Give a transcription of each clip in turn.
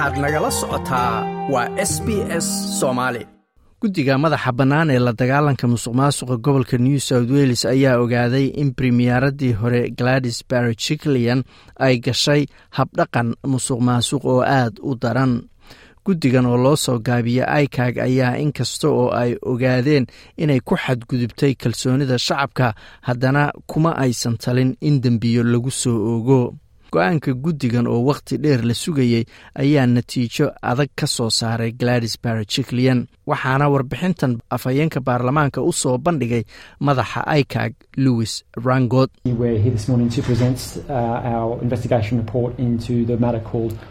waxaad nagala socotaa waa s b s soomaali guddiga madaxa bannaan ee la dagaalanka musuq maasuqa gobolka new south wales ayaa ogaaday in bremiyaaradii hore gladys barojiclian ay gashay habdhaqan musuq maasuq oo aad u daran. Guddigan oo loo soo gaabiyey icag ayaa inkasta oo ay ogaadeen inay ku xadgudubtay kalsoonida shacabka haddana kuma aysan talin in dembiyo lagu soo ogo go'aanka guddigan oo wakhti dheer la sugayey ayaa natiijo adag ka soo saaray gladys barojiclian waxaana warbixintan afhayeenka baarlamaanka u soo bandhigay madaxa icag louis rangod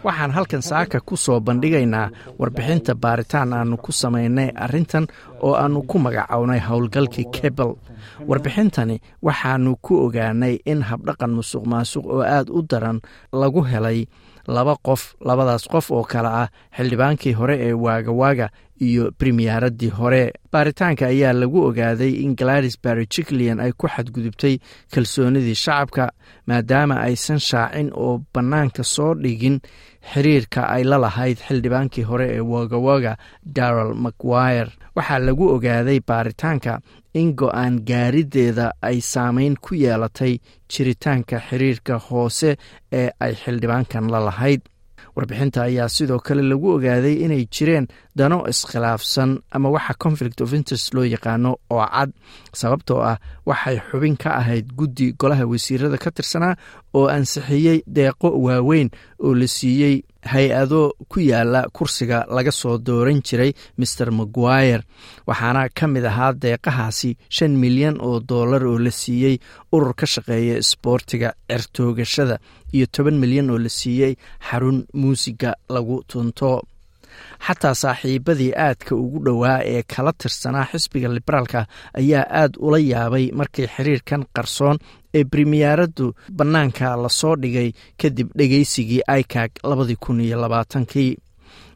waxaan halkan saaka ku soo bandhigaynaa warbixinta baaritaan aanu ku samaynay arrintan oo aanu ku magacownay howlgalkii kebel warbixintani waxaanu ku ogaanay in habdhaqan musuq maasuq oo aad u daran lagu helay laba qof labadaas qof oo kale ah xildhibaankii hore ee waagawaaga iyo bremiyaaradii hore. Baaritaanka ayaa lagu ogaaday in gladys barojiclian ay ku xadgudubtay kalsoonidii shacabka maadaama aysan shaacin oo bannaanka soo dhigin xiriirka ay la lahayd xildhibaankii hore ee waagawaaga darrel mcguire waxaa lagu ogaaday baaritaanka in go'aan gaarideeda ay saameyn ku yeelatay jiritaanka xiriirka hoose ee ay xildhibaankan la lahayd warbixinta ayaa sidoo kale lagu ogaaday inay jireen dano iskhilaafsan ama waxa conflict of interest loo yaqaano oo cad sababtoo ah waxay xubin ka ahayd guddi golaha wasiirada ka tirsanaa oo ansixiyey deeqo waaweyn oo la siiyey hay'ado ku yaalla kursiga laga soo dooran jiray maer maguire. Waxaana ka mid ahaa deeqahaasi shan milyan oo dollar oo la siiyey urur ka shaqeeya isboortiga cirtoogashada iyo toban milyan oo la siiyey xarun muusiga lagu tunto xataa saaxiibadii aadka ugu dhowaa ee kala tirsanaa xisbiga liberaalka ayaa aad ula yaabay markii xiriirkan qarsoon ee bremiyaaraddu bannaanka la soo dhigay kadib dhegeysigii icag labadii kun iyo labaatankii.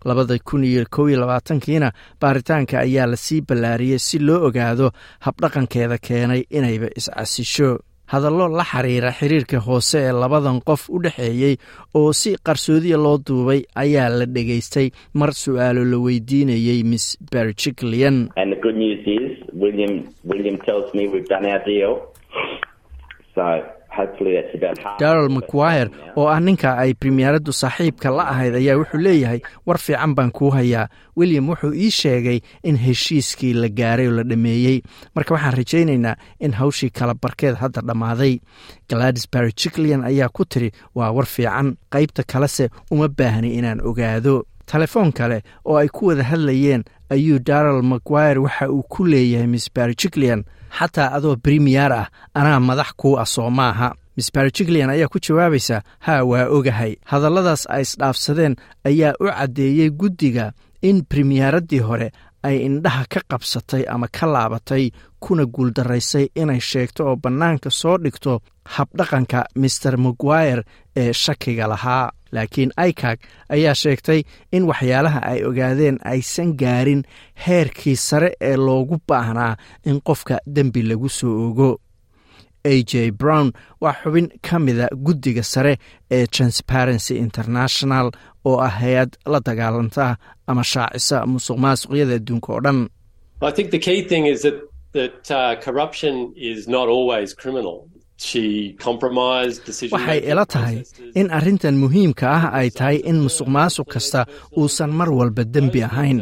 Labada kun iyo kow iyo labaatankiina baaritaanka ayaa la sii ballaariyey si loo ogaado habdhaqankeeda keenay inayba iscasisho hadallo la xiriira xiriirka hoose ee labadan qof u dhexeeyey oo si qarsoodiya loo duubay ayaa la dhegaystay mar su'aalo la weydiinayey miss berjiclian darrel mcguire oo ah ninka ay bremiyaaraddu saaxiibka la ahayd ayaa wuxuu leeyahay war fiican baan kuu hayaa. William wuxuu ii sheegay in heshiiskii la gaaray oo la dhameeyey. Marka waxaan rajaynaynaa in hawshii kala barkeed hadda dhammaaday. Gladys barojiclian ayaa ku tiri waa war fiican. Qaybta kalese uma baahni inaan ogaado telefoon kale oo ay ku wada hadlayeen ayuu darrel mcguire waxa uu ku leeyahay miss barojiclian xataa adoo bremiyer ah anaa madax kuu ah soo maaha miss barojiclian ayaa ku jawaabaysa haa waa ogahay. Hadalladaas ay isdhaafsadeen ayaa u caddeeyey guddiga in bremiyaaradii hore ay indhaha ka qabsatay ama ka laabatay kuna guuldaraysay inay sheegto oo bannaanka soo dhigto habdhaqanka maer maguire ee shakiga lahaa. Laakiin icag ayaa sheegtay in waxyaalaha ay ogaadeen aysan gaarin heerkii sare ee loogu baahnaa in qofka dembi lagu soo ogo a j brown waa xubin ka mida guddiga sare ee transparency international oo ah hay'ad la dagaalanta ama shaacisa musuq maasuqyada adduunka oo dhan. Waxay ila tahay in arrintan muhiimka ah ay tahay in musuq maasuq kasta uusan mar walba dembi ahayn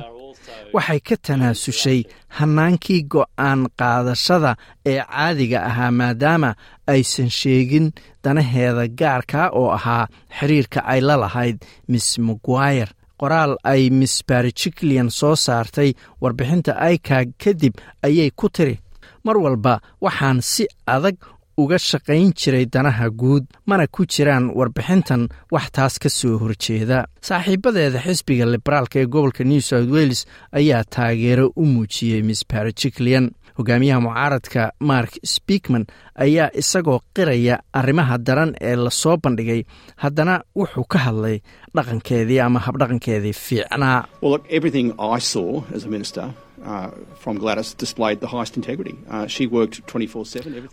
waxay ka tanaasushay hannaankii go'aan qaadashada ee caadiga ahaa maadaama aysan sheegin danaheeda gaarka oo ahaa xiriirka ay la lahayd miss maguire. Qoraal ay miss barojiclian soo saartay warbixinta icag kadib ayay ku tiri mar walba waxaan si adag uga shaqayn jiray danaha guud mana ku jiraan warbixintan wax taas ka soo horjeeda. Saaxiibadeeda xisbiga liberaalka ee gobolka new south wales ayaa taageero u muujiyey miss barojiclian hogaamiyaha mucaaradka mark speakman ayaa isagoo qiraya arrimaha daran ee la soo bandhigay haddana wuxuu ka hadlay dhaqankeedii ama habdhaqankeedii fiicnaa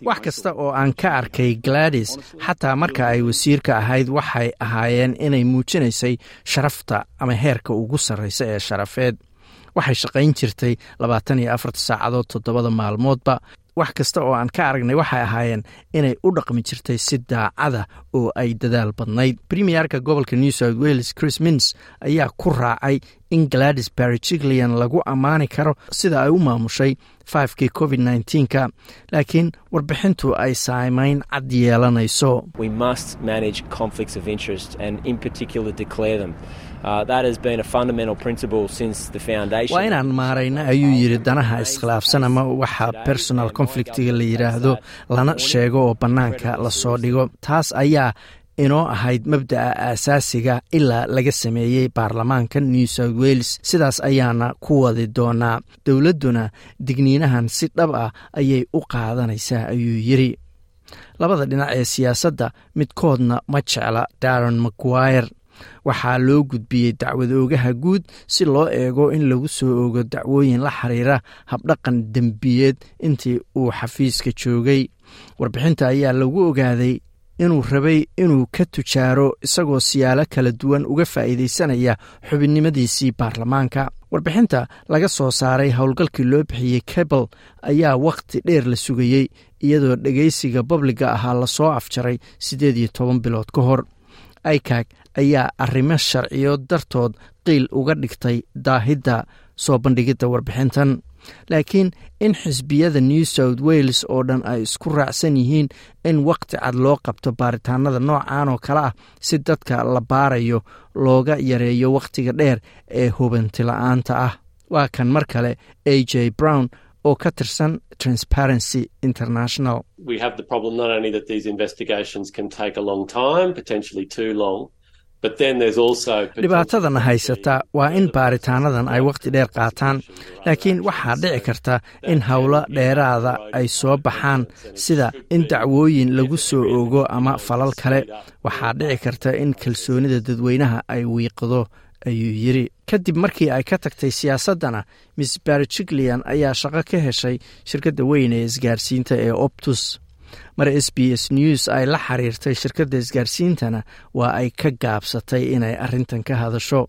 wax kasta oo aan ka arkay gladis xataa marka ay wasiirka ahayd waxay ahaayeen inay muujinaysay sharafta ama heerka ugu sarraysa ee sharafeed. Waxay shaqayn jirtay labaatan iyo afarta saacadood toddobada maalmoodba wax kasta oo aan ka aragnay waxay ahaayeen inay u dhaqmi jirtay si daacada oo ay dadaal badnayd. Premierka gobolka new south wales chris mins ayaa ku raacay in gladis barigilian lagu ammaani karo sida ay u maamushay fivekii covid nneteen-ka laakiin warbixintu ay saamayn cad yeelanayso waa inaan maarayna ayuu yidhi danaha iskhilaafsan ama waxa personal conflictiga la yidhaahdo lana sheego oo bannaanka la soo dhigo. Taas ayaa inoo ahayd mabda'a aasaasiga ilaa laga sameeyey baarlamaanka new south wales. Sidaas ayaana ku wadi doonaa. Dowladduna digniinahan si dhab ah ayay u qaadanaysaa ayuu yidhi. Labada dhinac ee siyaasadda midkoodna ma jecla daron maguire waxaa loo gudbiyey dacwad oogaha guud si loo eego in lagu soo ogo dacwooyin la xiriira habdhaqan dembiyeed intii uu xafiiska joogay. Warbixinta ayaa lagu ogaaday inuu rabay inuu ka tujaaro isagoo siyaalo kala duwan uga faa'iidaysanaya xubinnimadiisii baarlamaanka. Warbixinta laga soo saaray howlgalkii loo bixiyey cabel ayaa wakhti dheer la sugayey iyadoo dhegaysiga babliga ahaa la soo afjaray siddeed iyo toban bilood ka hor. Icag ayaa arrimo sharciyo dartood qiil uga dhigtay daahidda soo bandhigidda warbixintan. Laakiin in xisbiyada new south wales oo dhan ay isku raacsan yihiin in wakhti cad loo qabto baaritaanada noocan oo kale ah si dadka la baarayo looga yareeyo wakhtiga dheer ee hubantila'aanta ah. Waa kan mar kale a j brown oo ka tirsan transparency international dhibaatadana haysata waa in baaritaanadan ay wakhti dheer qaataan laakiin waxaa dhici karta in howlo dheeraada ay soo baxaan sida in dacwooyin lagu soo ogo ama falal kale. Waxaa dhici karta in kalsoonida dadweynaha ay wiiqdo ayuu yidri kadib markii ay ka tagtay siyaasaddana miss barigilian ayaa shaqo ka heshay shirkadda weyn ee isgaarsiinta ee optus mar s b s news ay la xiriirtay shirkadda isgaarsiintana waa ay ka gaabsatay inay arrintan ka hadasho.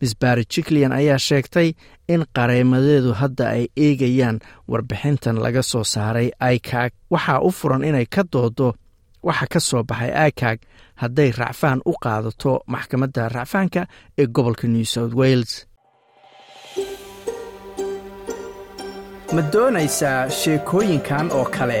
Miss barigilian ayaa sheegtay in qareemadeedu hadda ay eegayaan warbixintan laga soo saaray icag waxaa u furan inay ka doodo waxa ka soo baxay icag hadday racfaan u qaadato maxkamadda racfaanka ee gobolka new south wales. Ma doonaysaa sheekooyinkan oo kale